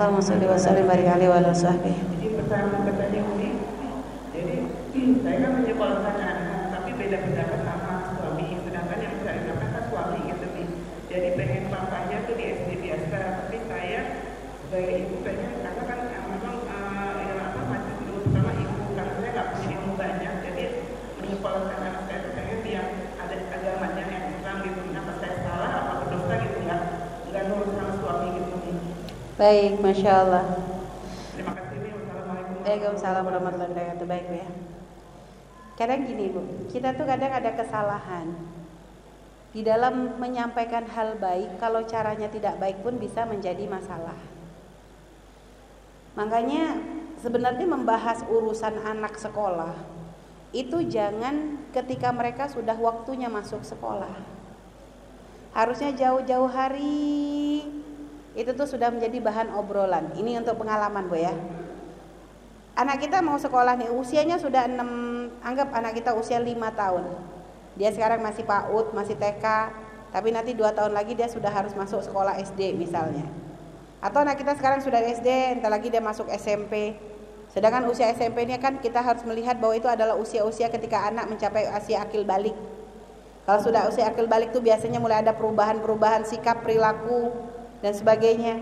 Allahumma sholli wa sallim barik alaihi wa ala. Jadi pertama katanya Umi, jadi saya kan menyekolahkan anak, tapi beda-bedakan sama suami. Sedangkan yang saya kan suami gitu nih. Jadi pengen papanya tuh di SD biasa, tapi saya sebagai ibu pengen Baik, masya Allah. Terima kasih. Waalaikumsalam warahmatullahi wabarakatuh. Baik ya. Kadang gini Bu, kita tuh kadang ada kesalahan di dalam menyampaikan hal baik. Kalau caranya tidak baik pun bisa menjadi masalah. Makanya sebenarnya membahas urusan anak sekolah itu jangan ketika mereka sudah waktunya masuk sekolah. Harusnya jauh-jauh hari itu tuh sudah menjadi bahan obrolan. Ini untuk pengalaman Bu ya. Anak kita mau sekolah nih, usianya sudah 6, anggap anak kita usia 5 tahun. Dia sekarang masih PAUD, masih TK, tapi nanti 2 tahun lagi dia sudah harus masuk sekolah SD misalnya. Atau anak kita sekarang sudah SD, entar lagi dia masuk SMP. Sedangkan usia SMP ini kan kita harus melihat bahwa itu adalah usia-usia ketika anak mencapai usia akil balik. Kalau sudah usia akil balik itu biasanya mulai ada perubahan-perubahan sikap, perilaku dan sebagainya.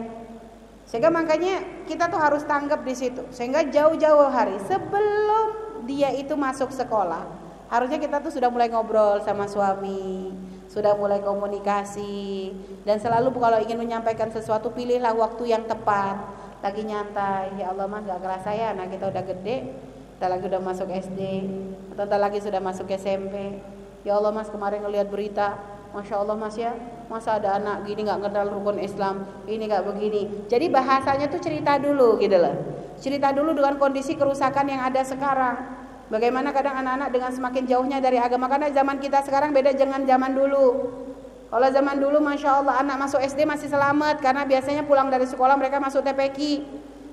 Sehingga makanya kita tuh harus tanggap di situ. Sehingga jauh-jauh hari sebelum dia itu masuk sekolah, harusnya kita tuh sudah mulai ngobrol sama suami, sudah mulai komunikasi dan selalu kalau ingin menyampaikan sesuatu pilihlah waktu yang tepat. Lagi nyantai, ya Allah mas gak kerasa ya anak kita udah gede, kita lagi udah masuk SD, atau ntar lagi sudah masuk SMP. Ya Allah mas kemarin ngelihat berita, Masya Allah mas ya. Masa ada anak gini nggak kenal rukun Islam Ini nggak begini. Jadi bahasanya tuh cerita dulu gitu loh. Cerita dulu dengan kondisi kerusakan yang ada sekarang. Bagaimana kadang anak-anak dengan semakin jauhnya dari agama. Karena zaman kita sekarang beda dengan zaman dulu. Kalau zaman dulu Masya Allah anak masuk SD masih selamat. Karena biasanya pulang dari sekolah mereka masuk TPQ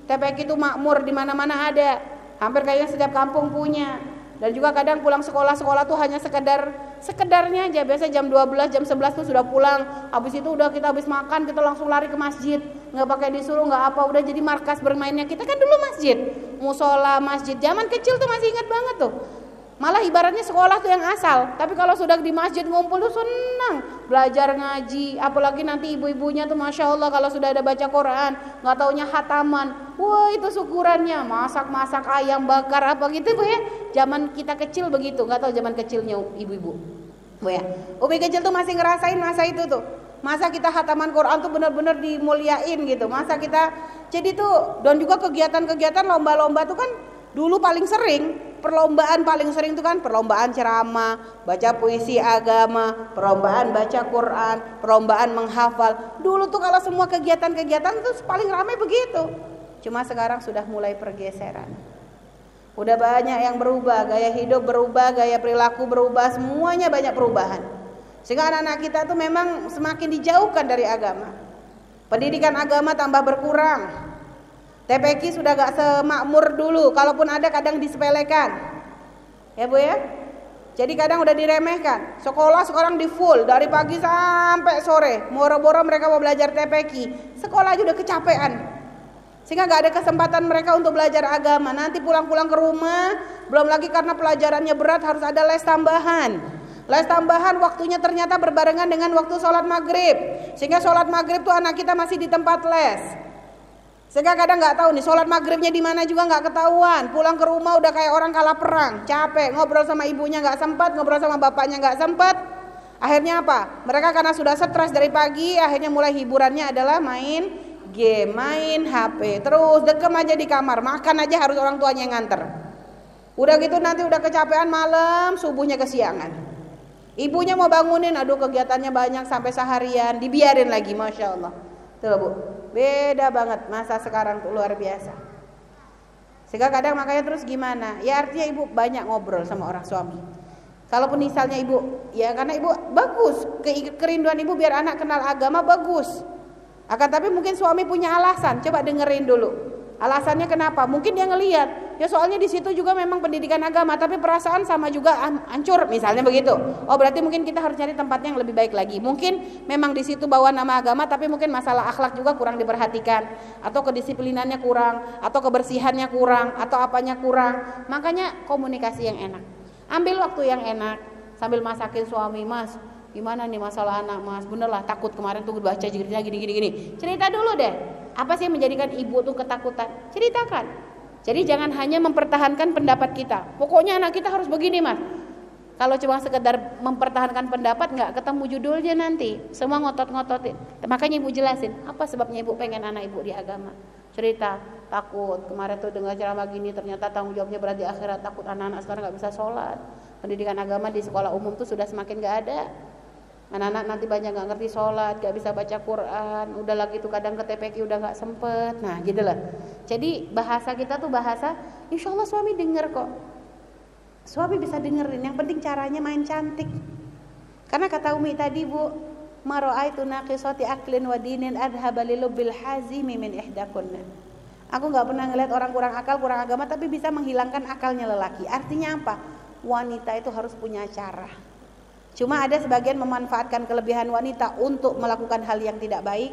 TPQ itu makmur di mana-mana ada. Hampir kayaknya setiap kampung punya. Dan juga kadang pulang sekolah-sekolah tuh hanya sekedar sekedarnya aja. Biasa jam 12, jam 11 tuh sudah pulang. Habis itu udah kita habis makan, kita langsung lari ke masjid. nggak pakai disuruh, nggak apa, udah jadi markas bermainnya. Kita kan dulu masjid, musola, masjid. Zaman kecil tuh masih ingat banget tuh. Malah ibaratnya sekolah tuh yang asal, tapi kalau sudah di masjid ngumpul tuh senang belajar ngaji. Apalagi nanti ibu-ibunya tuh masya Allah kalau sudah ada baca Quran, nggak taunya hataman. Wah itu syukurannya, masak-masak ayam bakar apa gitu bu ya. Zaman kita kecil begitu, nggak tahu zaman kecilnya ibu-ibu. Bu ya, Ubi kecil tuh masih ngerasain masa itu tuh. Masa kita hataman Quran tuh benar-benar dimuliain gitu. Masa kita jadi tuh dan juga kegiatan-kegiatan lomba-lomba tuh kan dulu paling sering perlombaan paling sering itu kan perlombaan ceramah, baca puisi agama, perlombaan baca Quran, perlombaan menghafal. Dulu tuh kalau semua kegiatan-kegiatan itu paling ramai begitu. Cuma sekarang sudah mulai pergeseran. Udah banyak yang berubah, gaya hidup berubah, gaya perilaku berubah, semuanya banyak perubahan. Sehingga anak-anak kita tuh memang semakin dijauhkan dari agama. Pendidikan agama tambah berkurang, TPQ sudah gak semakmur dulu, kalaupun ada kadang disepelekan. Ya Bu ya? Jadi kadang udah diremehkan. Sekolah sekarang di full dari pagi sampai sore. Moro-moro mereka mau belajar TPQ. Sekolah aja udah kecapean. Sehingga gak ada kesempatan mereka untuk belajar agama. Nanti pulang-pulang ke rumah, belum lagi karena pelajarannya berat harus ada les tambahan. Les tambahan waktunya ternyata berbarengan dengan waktu sholat maghrib. Sehingga sholat maghrib tuh anak kita masih di tempat les. Sehingga kadang nggak tahu nih sholat maghribnya di mana juga nggak ketahuan. Pulang ke rumah udah kayak orang kalah perang, capek ngobrol sama ibunya nggak sempat, ngobrol sama bapaknya nggak sempat. Akhirnya apa? Mereka karena sudah stres dari pagi, akhirnya mulai hiburannya adalah main game, main HP, terus dekem aja di kamar, makan aja harus orang tuanya yang nganter. Udah gitu nanti udah kecapean malam, subuhnya kesiangan. Ibunya mau bangunin, aduh kegiatannya banyak sampai seharian, dibiarin lagi, masya Allah. Tuh bu, Beda banget masa sekarang tuh luar biasa. Sehingga kadang makanya terus gimana? Ya artinya ibu banyak ngobrol sama orang suami. Kalaupun misalnya ibu, ya karena ibu bagus, ke kerinduan ibu biar anak kenal agama bagus. Akan tapi mungkin suami punya alasan, coba dengerin dulu. Alasannya kenapa? Mungkin dia ngelihat, ya soalnya di situ juga memang pendidikan agama, tapi perasaan sama juga hancur, misalnya begitu. Oh berarti mungkin kita harus cari tempat yang lebih baik lagi. Mungkin memang di situ bawa nama agama, tapi mungkin masalah akhlak juga kurang diperhatikan, atau kedisiplinannya kurang, atau kebersihannya kurang, atau apanya kurang. Makanya komunikasi yang enak. Ambil waktu yang enak, sambil masakin suami, mas gimana nih masalah anak mas? Bener lah takut kemarin tuh baca cerita gini gini gini. Cerita dulu deh. Apa sih yang menjadikan ibu tuh ketakutan? Ceritakan. Jadi jangan hanya mempertahankan pendapat kita. Pokoknya anak kita harus begini mas. Kalau cuma sekedar mempertahankan pendapat nggak ketemu judulnya nanti. Semua ngotot-ngototin. Makanya ibu jelasin apa sebabnya ibu pengen anak ibu di agama? Cerita takut. Kemarin tuh dengar ceramah gini ternyata tanggung jawabnya berat di akhirat. Takut anak-anak sekarang nggak bisa sholat. Pendidikan agama di sekolah umum tuh sudah semakin nggak ada anak-anak nanti banyak nggak ngerti sholat nggak bisa baca Quran udah lagi tuh kadang ke TPQ udah nggak sempet. Nah gitu lah. Jadi bahasa kita tuh bahasa insya Allah suami denger kok. Suami bisa dengerin yang penting caranya main cantik. Karena kata Umi tadi bu maro'aitu naqisati aklin wa dinin adhabalilu bil min ihdakunna. Aku nggak pernah ngeliat orang kurang akal kurang agama tapi bisa menghilangkan akalnya lelaki. Artinya apa? Wanita itu harus punya cara Cuma ada sebagian memanfaatkan kelebihan wanita untuk melakukan hal yang tidak baik.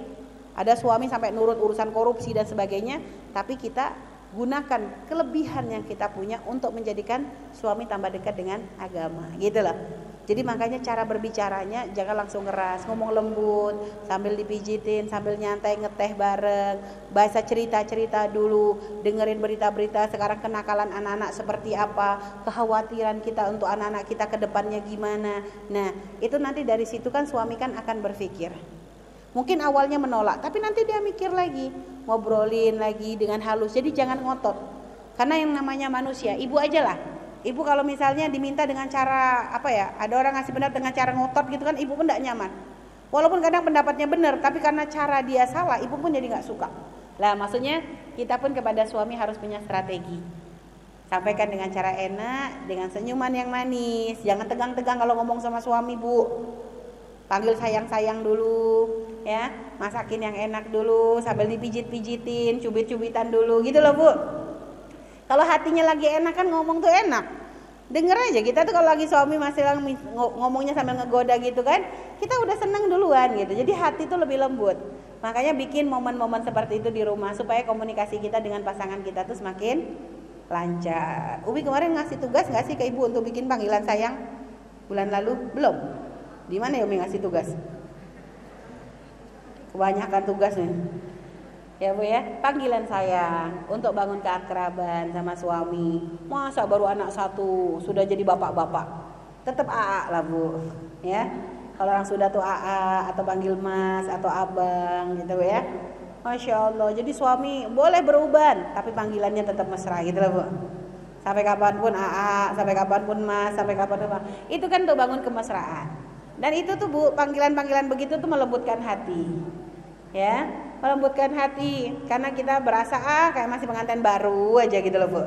Ada suami sampai nurut urusan korupsi dan sebagainya, tapi kita gunakan kelebihan yang kita punya untuk menjadikan suami tambah dekat dengan agama. Gitu loh. Jadi makanya cara berbicaranya jangan langsung keras, ngomong lembut, sambil dipijitin, sambil nyantai ngeteh bareng, bahasa cerita-cerita dulu, dengerin berita-berita sekarang kenakalan anak-anak seperti apa, kekhawatiran kita untuk anak-anak kita ke depannya gimana. Nah, itu nanti dari situ kan suami kan akan berpikir. Mungkin awalnya menolak, tapi nanti dia mikir lagi, ngobrolin lagi dengan halus. Jadi jangan ngotot. Karena yang namanya manusia, ibu aja lah Ibu kalau misalnya diminta dengan cara apa ya, ada orang ngasih pendapat dengan cara ngotot gitu kan, ibu pun tidak nyaman. Walaupun kadang pendapatnya benar, tapi karena cara dia salah, ibu pun jadi nggak suka. Lah maksudnya kita pun kepada suami harus punya strategi. Sampaikan dengan cara enak, dengan senyuman yang manis. Jangan tegang-tegang kalau ngomong sama suami, Bu. Panggil sayang-sayang dulu, ya. Masakin yang enak dulu, sambil dipijit-pijitin, cubit-cubitan dulu, gitu loh, Bu. Kalau hatinya lagi enak kan ngomong tuh enak. Dengar aja kita tuh kalau lagi suami masih ngomongnya sambil ngegoda gitu kan, kita udah seneng duluan gitu. Jadi hati tuh lebih lembut. Makanya bikin momen-momen seperti itu di rumah supaya komunikasi kita dengan pasangan kita tuh semakin lancar. Ubi kemarin ngasih tugas nggak sih ke ibu untuk bikin panggilan sayang bulan lalu? Belum. Di mana ya Umi ngasih tugas? Kebanyakan tugas nih ya bu ya. Panggilan sayang untuk bangun keakraban sama suami. Masa baru anak satu sudah jadi bapak-bapak? Tetap AA lah bu ya. Kalau orang sudah tuh AA atau panggil mas atau abang gitu ya. Masya Allah jadi suami boleh berubah tapi panggilannya tetap mesra gitu lah bu. Sampai kapan pun AA sampai kapan pun mas sampai kapan pun mas. itu kan untuk bangun kemesraan dan itu tuh bu panggilan-panggilan begitu tuh melembutkan hati. Ya melembutkan hati karena kita berasa ah kayak masih pengantin baru aja gitu loh bu.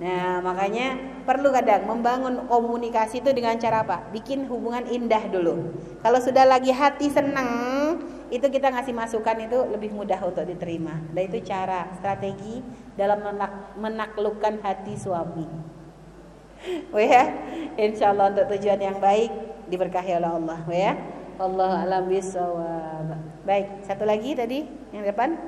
Nah makanya perlu kadang membangun komunikasi itu dengan cara apa? Bikin hubungan indah dulu. Kalau sudah lagi hati seneng itu kita ngasih masukan itu lebih mudah untuk diterima. Dan itu cara strategi dalam menak menaklukkan hati suami. Wah ya, insya Allah untuk tujuan yang baik diberkahi oleh Allah. Ya. Allah alam bisawab. Baik, satu lagi tadi yang depan.